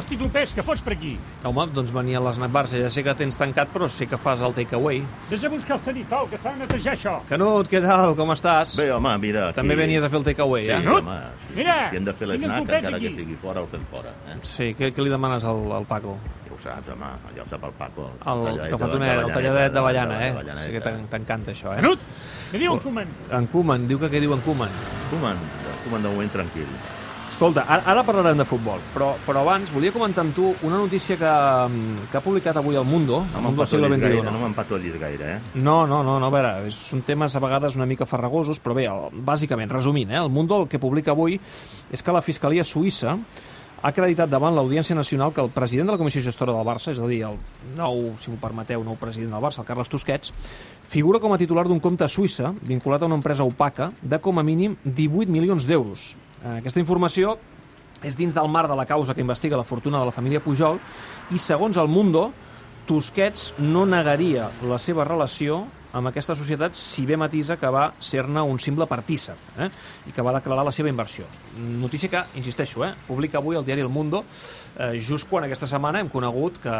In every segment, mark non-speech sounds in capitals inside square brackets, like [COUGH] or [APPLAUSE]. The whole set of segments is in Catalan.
Hosti, Lopés, què fots per aquí? Home, doncs venia a l'Snac Barça. Ja sé que tens tancat, però sí que fas el takeaway. Vés a buscar el sanitol, que s'ha de netejar això. Canut, què tal? Com estàs? Bé, home, mira... Aquí... També venies a fer el takeaway, Sí, eh? Canut! home, si, Mira, si hem de fer l'esnac, pes encara que aquí. sigui fora, el fem fora. Eh? Sí, què, què li demanes al, al Paco? Ja ho saps, home, ja ho sap el Paco. El, talladet que fa de- tonet, de el talladet d'avellana, eh? d'avellaneta. Sí que t'en- t'encanta això, eh? Canut, què diu en Koeman? En Koeman, diu que què diu en Koeman? Koeman, Koeman de moment tranquil. Escolta, ara, ara parlarem de futbol, però, però abans volia comentar amb tu una notícia que, que ha publicat avui el Mundo, el No Mundo m'empatollis gaire, no m'empatollis gaire, eh? No, no, no, no, a veure, són temes a vegades una mica farragosos, però bé, el, bàsicament, resumint, eh, el Mundo el que publica avui és que la Fiscalia Suïssa ha acreditat davant l'Audiència Nacional que el president de la Comissió Gestora del Barça, és a dir, el nou, si m'ho permeteu, nou president del Barça, el Carles Tusquets, figura com a titular d'un compte a Suïssa vinculat a una empresa opaca de com a mínim 18 milions d'euros. Eh, Aquesta informació és dins del marc de la causa que investiga la fortuna de la família Pujol i, segons el Mundo, Tusquets no negaria la seva relació amb aquesta societat si bé matisa que va ser-ne un simple partícip eh? i que va declarar la seva inversió. Notícia que, insisteixo, eh? publica avui el diari El Mundo eh, just quan aquesta setmana hem conegut que,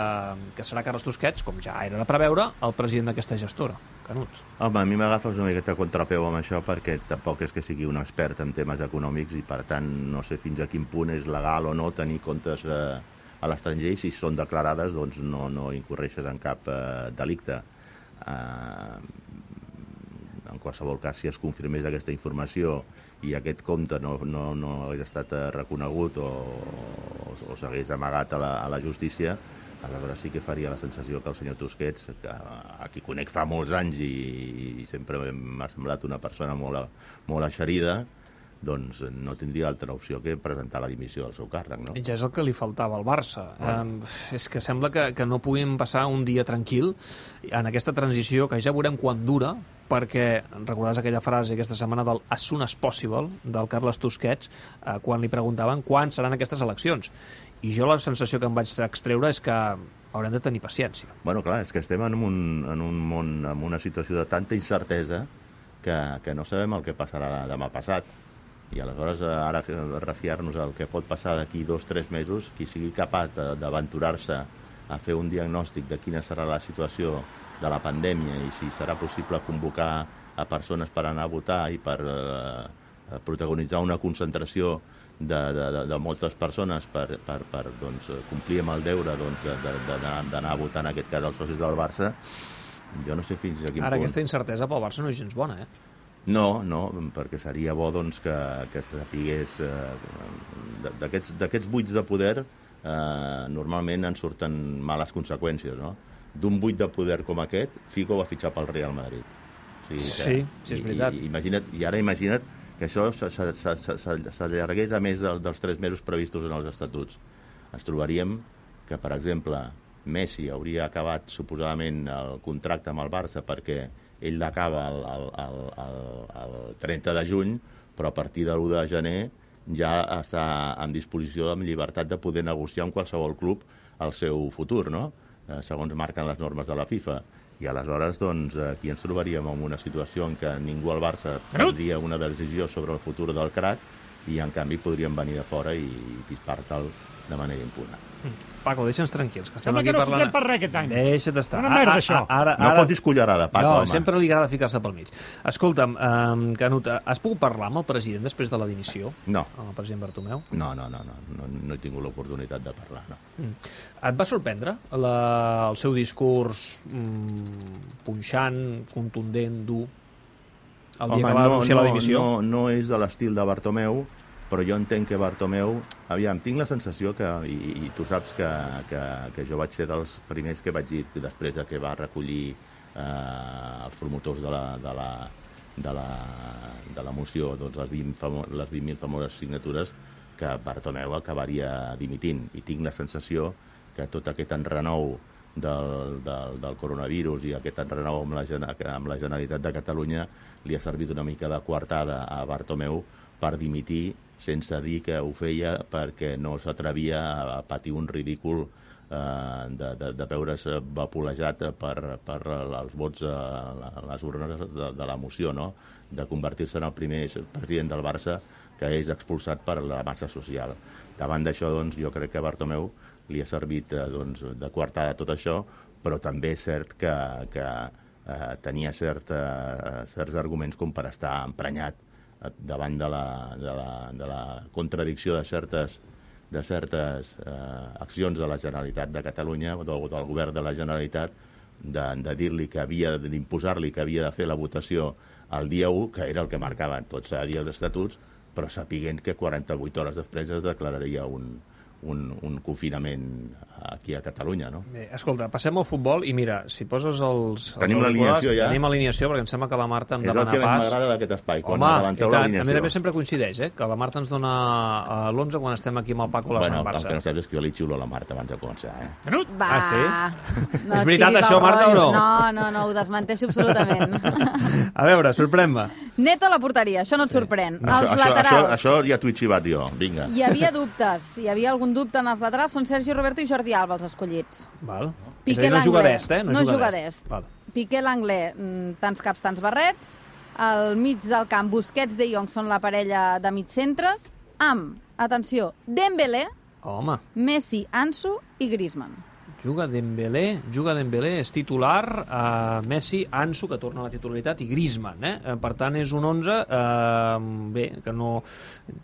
que serà Carles Tusquets, com ja era de preveure, el president d'aquesta gestora. Canut. Home, a mi m'agafes una miqueta contrapeu amb això perquè tampoc és que sigui un expert en temes econòmics i, per tant, no sé fins a quin punt és legal o no tenir comptes eh, a l'estranger i si són declarades, doncs no, no incorreixes en cap eh, delicte. Eh, en qualsevol cas, si es confirmés aquesta informació i aquest compte no, no, no hagués estat eh, reconegut o, o, o s'hagués amagat a la, a la justícia, aleshores sí que faria la sensació que el senyor Tusquets, que a qui conec fa molts anys i, i sempre m'ha semblat una persona molt, molt eixerida, doncs no tindria altra opció que presentar la dimissió del seu càrrec, no? Ja és el que li faltava al Barça. Um, és que sembla que, que no puguin passar un dia tranquil en aquesta transició, que ja veurem quan dura, perquè recordaràs aquella frase aquesta setmana del as soon as possible del Carles Tusquets eh, quan li preguntaven quan seran aquestes eleccions. I jo la sensació que em vaig extreure és que haurem de tenir paciència. Bueno, clar, és que estem en un, en un món, en una situació de tanta incertesa que, que no sabem el que passarà demà passat. I aleshores, eh, ara refiar-nos del que pot passar d'aquí dos o tres mesos, qui sigui capaç d'aventurar-se a fer un diagnòstic de quina serà la situació de la pandèmia i si serà possible convocar a persones per anar a votar i per eh, protagonitzar una concentració de, de, de, de moltes persones per, per, per doncs, complir amb el deure doncs, d'anar d'anar a votar, en aquest cas, els socis del Barça, jo no sé fins a quin Ara punt... aquesta incertesa pel Barça no és gens bona, eh? No, no, perquè seria bo doncs, que, que se sapigués... Eh, d'aquests buits de poder eh, normalment en surten males conseqüències, no? D'un buit de poder com aquest, Figo va fitxar pel Real Madrid. O sigui Sí, sí, és veritat. I, i, imagina't, I ara imagina't que això s'allargués a més del, dels tres mesos previstos en els estatuts. Ens trobaríem que, per exemple, Messi hauria acabat suposadament el contracte amb el Barça perquè ell l'acaba el, el, el, el, el 30 de juny, però a partir de l'1 de gener ja està en disposició amb llibertat de poder negociar amb qualsevol club el seu futur, no? Eh, segons marquen les normes de la FIFA. I aleshores, doncs, aquí ens trobaríem en una situació en què ningú al Barça prendria una decisió sobre el futur del crack i, en canvi, podrien venir de fora i dispar-te'l de manera impuna. Paco, deixa'ns tranquils, que estem Sembla aquí que no parlant... fotem per res aquest any. Deixa't estar. Una merda, això. Ara, No ara... fotis cullerada, Paco, no, home. sempre li agrada ficar-se pel mig. Escolta'm, um, Canut, has pogut parlar amb el president després de la dimissió? No, Amb el president Bartomeu? no, no, no, no, no, no he tingut l'oportunitat de parlar, no. Mm. Et va sorprendre la, el seu discurs mm, punxant, contundent, dur, el dia que va anunciar no, la dimissió? No, no és de l'estil de Bartomeu, però jo entenc que Bartomeu... Aviam, tinc la sensació que, i, i tu saps que, que, que jo vaig ser dels primers que vaig dir després de que va recollir eh, els promotors de la, de la, de la, de la moció, doncs les 20.000 famo les 20 famoses signatures, que Bartomeu acabaria dimitint. I tinc la sensació que tot aquest enrenou del, del, del coronavirus i aquest enrenou amb la, amb la Generalitat de Catalunya li ha servit una mica de coartada a Bartomeu per dimitir sense dir que ho feia perquè no s'atrevia a patir un ridícul eh, de, de, de veure's vapolejat per, per els vots a les urnes de, de la moció, no? de convertir-se en el primer president del Barça que és expulsat per la massa social. Davant d'això, doncs, jo crec que Bartomeu li ha servit eh, doncs, de coartada tot això, però també és cert que, que eh, tenia cert, eh, certs arguments com per estar emprenyat eh, davant de la, de la, de la contradicció de certes, de certes eh, accions de la Generalitat de Catalunya o del, del govern de la Generalitat de, de dir-li que havia d'imposar-li que havia de fer la votació el dia 1, que era el que marcaven tots a els estatuts, però sapiguent que 48 hores després es declararia un, un, un confinament aquí a Catalunya, no? Bé, escolta, passem al futbol i mira, si poses els... Tenim els auriculars, l'alineació ja? Tenim alineació, perquè em sembla que la Marta em És el demana que pas. m'agrada d'aquest espai, quan Home, i tant. A l'alineació. més a més sempre coincideix, eh? que la Marta ens dona uh, l'11 quan estem aquí amb el Paco a la Bueno, Sant el que no Barça. saps és que jo li xiulo a la Marta abans de començar, eh? Canut! Va. Ah, sí? No És veritat, això, Marta, o no? No, no, no, ho desmenteixo absolutament. [LAUGHS] A veure, sorprèn-me. Neto a la porteria, això no et sorprèn. No, els això, laterals. això, això ja t'ho he xivat jo, vinga. Hi havia dubtes, hi havia algun dubte en els laterals, són Sergio Roberto i Jordi Alba els escollits. Val. Piqué és a dir, no juga d'est, eh? No juga d'est. Val. Piqué l'Anglès, mm, tants caps, tants barrets. Al mig del camp, Busquets de Jong són la parella de mitcentres, amb, atenció, Dembélé, Home, Messi, Ansu i Griezmann. Juga Dembélé, juga Dembélé, és titular, uh, Messi, Ansu, que torna a la titularitat, i Griezmann, eh? Eh, Per tant, és un 11, uh, bé, que no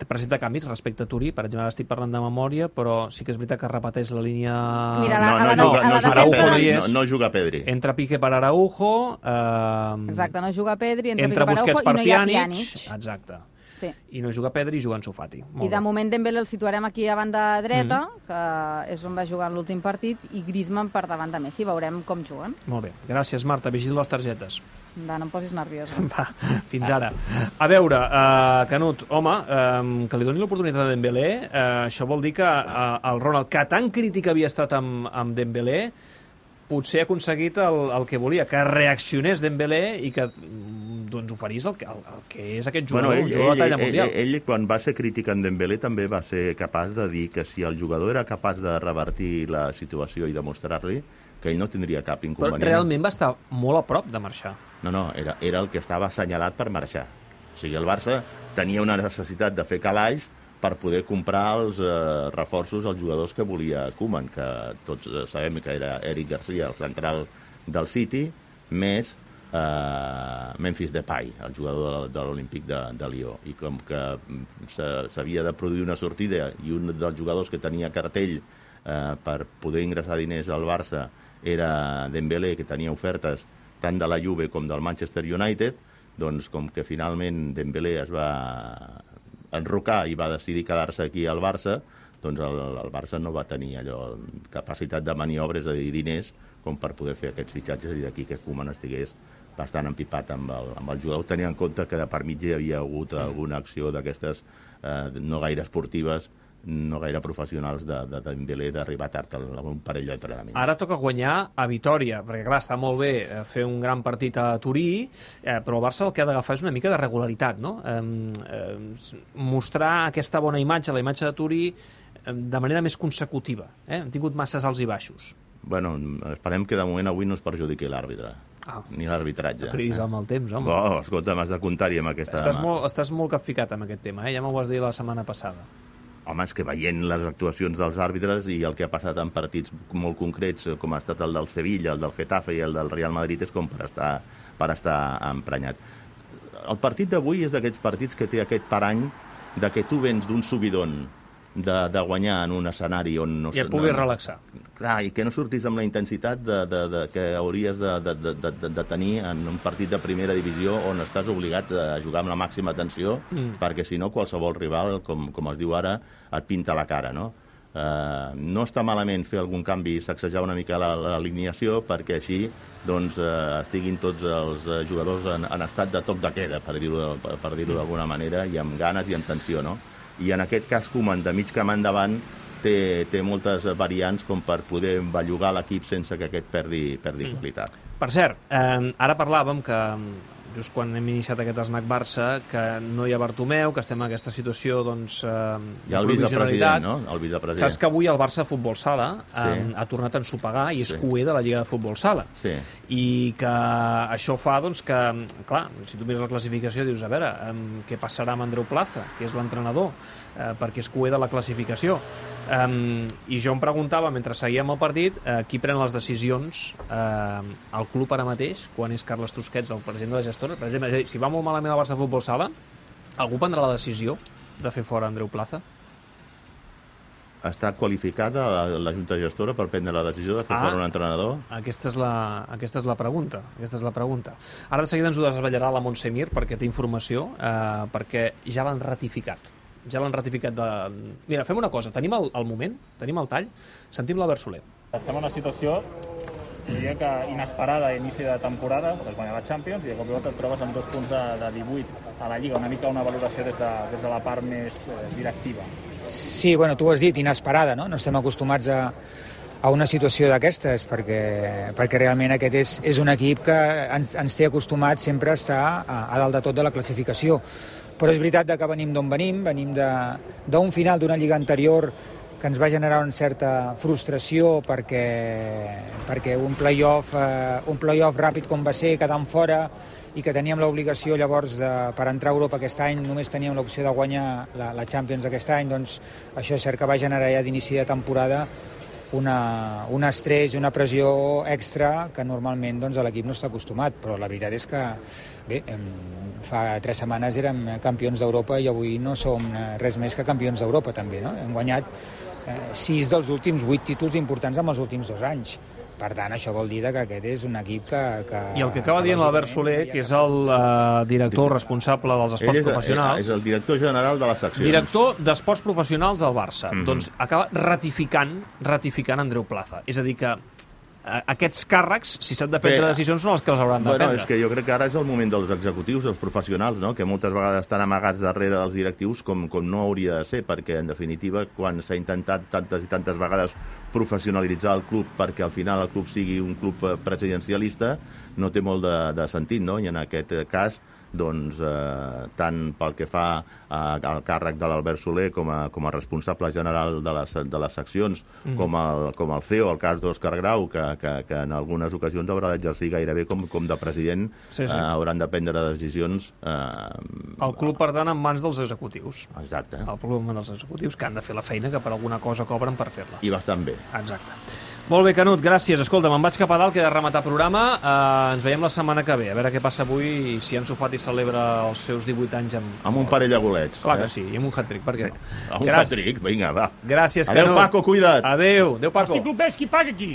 presenta canvis respecte a Turí, per exemple, ara estic parlant de memòria, però sí que és veritat que repeteix la línia... Mira, la- no, no, la juga, no, la juga no, no juga Pedri. Entra Piqué per Araujo, uh, Exacte, no juga Pedri, entra, entra Piqué per Araujo per i no hi ha Pjanic, Pjanic. exacte. Sí. I no juga Pedri i juga en Sofati. I de moment Dembélé el situarem aquí a banda dreta, Mm. que és on va jugar en l'últim partit, i Griezmann per davant de Messi. Veurem com juguen. Molt bé, gràcies Marta, vigila les targetes. Va, no em posis nerviosa. [LAUGHS] Va, fins ara. A veure, uh, Canut, home, um, que li doni l'oportunitat a Dembélé, uh, això vol dir que uh, el Ronald, que tan crític havia estat amb, amb Dembélé, potser ha aconseguit el, el que volia, que reaccionés Dembélé i que doncs oferís el, el, el que és aquest jugador, Bueno, un ell, jugador ell, de talla ell, mundial. ell, ell, quan va ser crític en Dembélé, també va ser capaç de dir que si el jugador era capaç de revertir la situació i demostrar-li que ell no tindria cap Però inconvenient. realment va estar molt a prop de marxar. No, no, era, era el que estava assenyalat per marxar. O sigui, el Barça tenia una necessitat de fer calaix per poder comprar els eh, reforços als jugadors que volia Koeman, que tots eh, sabem que era Eric Garcia, el central del City, més eh, Memphis Depay, el jugador de, l'Olímpic de, de Lió. I com que mm, s'havia de produir una sortida i un dels jugadors que tenia cartell eh, per poder ingressar diners al Barça era Dembélé, que tenia ofertes tant de la Juve com del Manchester United, doncs com que finalment Dembélé es va enrocar i va decidir quedar-se aquí al Barça, doncs el, el Barça no va tenir allò capacitat de maniobra, és a dir, diners, com per poder fer aquests fitxatges i d'aquí que Koeman estigués bastant empipat amb el, amb el jugador, tenint en compte que de per mig hi havia hagut sí. alguna acció d'aquestes eh, no gaire esportives, no gaire professionals de, de Dembélé d'arribar tard a un parell d'entrenaments. Ara toca guanyar a Vitoria, perquè clar, està molt bé eh, fer un gran partit a Turí, eh, però el Barça el que ha d'agafar és una mica de regularitat, no? Eh, eh, mostrar aquesta bona imatge, la imatge de Turí, eh, de manera més consecutiva. Eh? Hem tingut masses alts i baixos. Bueno, esperem que de moment avui no es perjudiqui l'àrbitre, Ah. ni l'arbitratge. Cridis amb el temps, home. Oh, escolta, m'has de comptar-hi amb aquesta... Estàs molt, estàs molt capficat amb aquest tema, eh? ja m'ho vas dir la setmana passada. Home, és que veient les actuacions dels àrbitres i el que ha passat en partits molt concrets, eh, com ha estat el del Sevilla, el del Getafe i el del Real Madrid, és com per estar, per estar emprenyat. El partit d'avui és d'aquests partits que té aquest parany de que tu vens d'un subidon de, de guanyar en un escenari on no... I et puguis relaxar. Clar, i que no sortis amb la intensitat de, de, de, que hauries de, de, de, de, de tenir en un partit de primera divisió on estàs obligat a jugar amb la màxima atenció, Mm. perquè si no qualsevol rival, com, com es diu ara, et pinta la cara, no? Eh, no està malament fer algun canvi, sacsejar una mica la- l'alineació perquè així doncs, eh, estiguin tots els eh, jugadors en, en estat de toc de queda, per dir-ho dir-ho d'alguna manera, i amb ganes i amb tensió, no? I en aquest cas, Koeman, de mig camp endavant, té, té moltes variants com per poder bellugar l'equip sense que aquest perdi, perdi Mm. qualitat. Per cert, eh, ara parlàvem que just quan hem iniciat aquest esnac Barça, que no hi ha Bartomeu, que estem en aquesta situació, doncs, eh, el de vicepresident, provisionalitat. no? El vicepresident. Saps que avui el Barça Futbol Sala Sí. eh, ha tornat a ensopegar i és Sí. cuer de la Lliga de Futbol Sala. Sí. I que això fa, doncs, que, clar, si tu mires la classificació dius, a veure, em, què passarà amb Andreu Plaza, que és l'entrenador, eh, perquè és cuer de la classificació. Um, I jo em preguntava, mentre seguíem el partit, eh, qui pren les decisions eh, al club ara mateix, quan és Carles Tusquets, el president de la gestora. Per exemple, si va molt malament el Barça Futbol Sala, algú prendrà la decisió de fer fora Andreu Plaza? Està qualificada la, la Junta Gestora per prendre la decisió de fer Ah. fora un entrenador? Aquesta és, la, aquesta és la pregunta. Aquesta és la pregunta. Ara de seguida ens ho desvetllarà la Montsemir perquè té informació, eh, perquè ja l'han ratificat. Ja l'han ratificat de... Mira, fem una cosa. Tenim el, el moment, tenim el tall, sentim l'Albert Soler. Estem en una situació diria que inesperada a inici de temporada, es guanya la Champions i de cop i volta et trobes amb dos punts de, de 18 a la Lliga, una mica una valoració des de, des de la part més eh, directiva. Sí, bueno, tu ho has dit, inesperada, no? No estem acostumats a, a una situació d'aquestes perquè, perquè realment aquest és, és un equip que ens, ens té acostumats sempre a estar a, a dalt de tot de la classificació. Però és veritat que venim d'on venim, venim d'un final d'una lliga anterior que ens va generar una certa frustració perquè, perquè un play-off eh, un play-off ràpid com va ser, quedant fora i que teníem l'obligació llavors de, per entrar a Europa aquest any només teníem l'opció de guanyar la, la Champions aquest any, doncs això és cert que va generar ja d'inici de temporada una, un estrès i una pressió extra que normalment doncs, l'equip no està acostumat, però la veritat és que bé, fa tres setmanes érem campions d'Europa i avui no som eh, res més que campions d'Europa també, no? Hem guanyat eh, sis dels últims vuit títols importants en els últims dos anys. Per tant, això vol dir que aquest és un equip que... que I el que acaba dient l'Albert Soler, que és el eh, director responsable dels esports és, professionals, és el director general de les seccions. director d'esports professionals del Barça, Mhm. doncs acaba ratificant ratificant Andreu Plaza. És a dir que aquests càrrecs, si s'han de prendre Bé, decisions, són els que els hauran de Bueno, prendre. és que jo crec que ara és el moment dels executius, dels professionals, no? que moltes vegades estan amagats darrere dels directius com, com no hauria de ser, perquè, en definitiva, quan s'ha intentat tantes i tantes vegades professionalitzar el club perquè al final el club sigui un club eh, presidencialista, no té molt de, de sentit, no? I en aquest cas, doncs, eh, tant pel que fa a, al càrrec de l'Albert Soler com a, com a responsable general de les, de les seccions, mm. com, el, com el CEO, el cas d'Òscar Grau, que, que, que en algunes ocasions haurà d'exercir gairebé com, com de president, Sí, sí. Eh, hauran de prendre decisions... Eh, El club, per tant, en mans dels executius. Exacte. El club en mans dels executius, que han de fer la feina, que per alguna cosa cobren per fer-la. I bastant bé. Exacte. Molt bé, Canut, gràcies. Escolta, me'n vaig cap a dalt, queda rematar programa. Uh, ens veiem la setmana que ve, a veure què passa avui i si en Sofati celebra els seus 18 anys amb... Amb un parell de golets. Clar que eh? sí, i amb un hat-trick, per què no? [LAUGHS] Un hat-trick, vinga, va. Gràcies, Adéu, Canut. Paco, cuida't. Adéu, adéu, Paco. Club és qui paga aquí.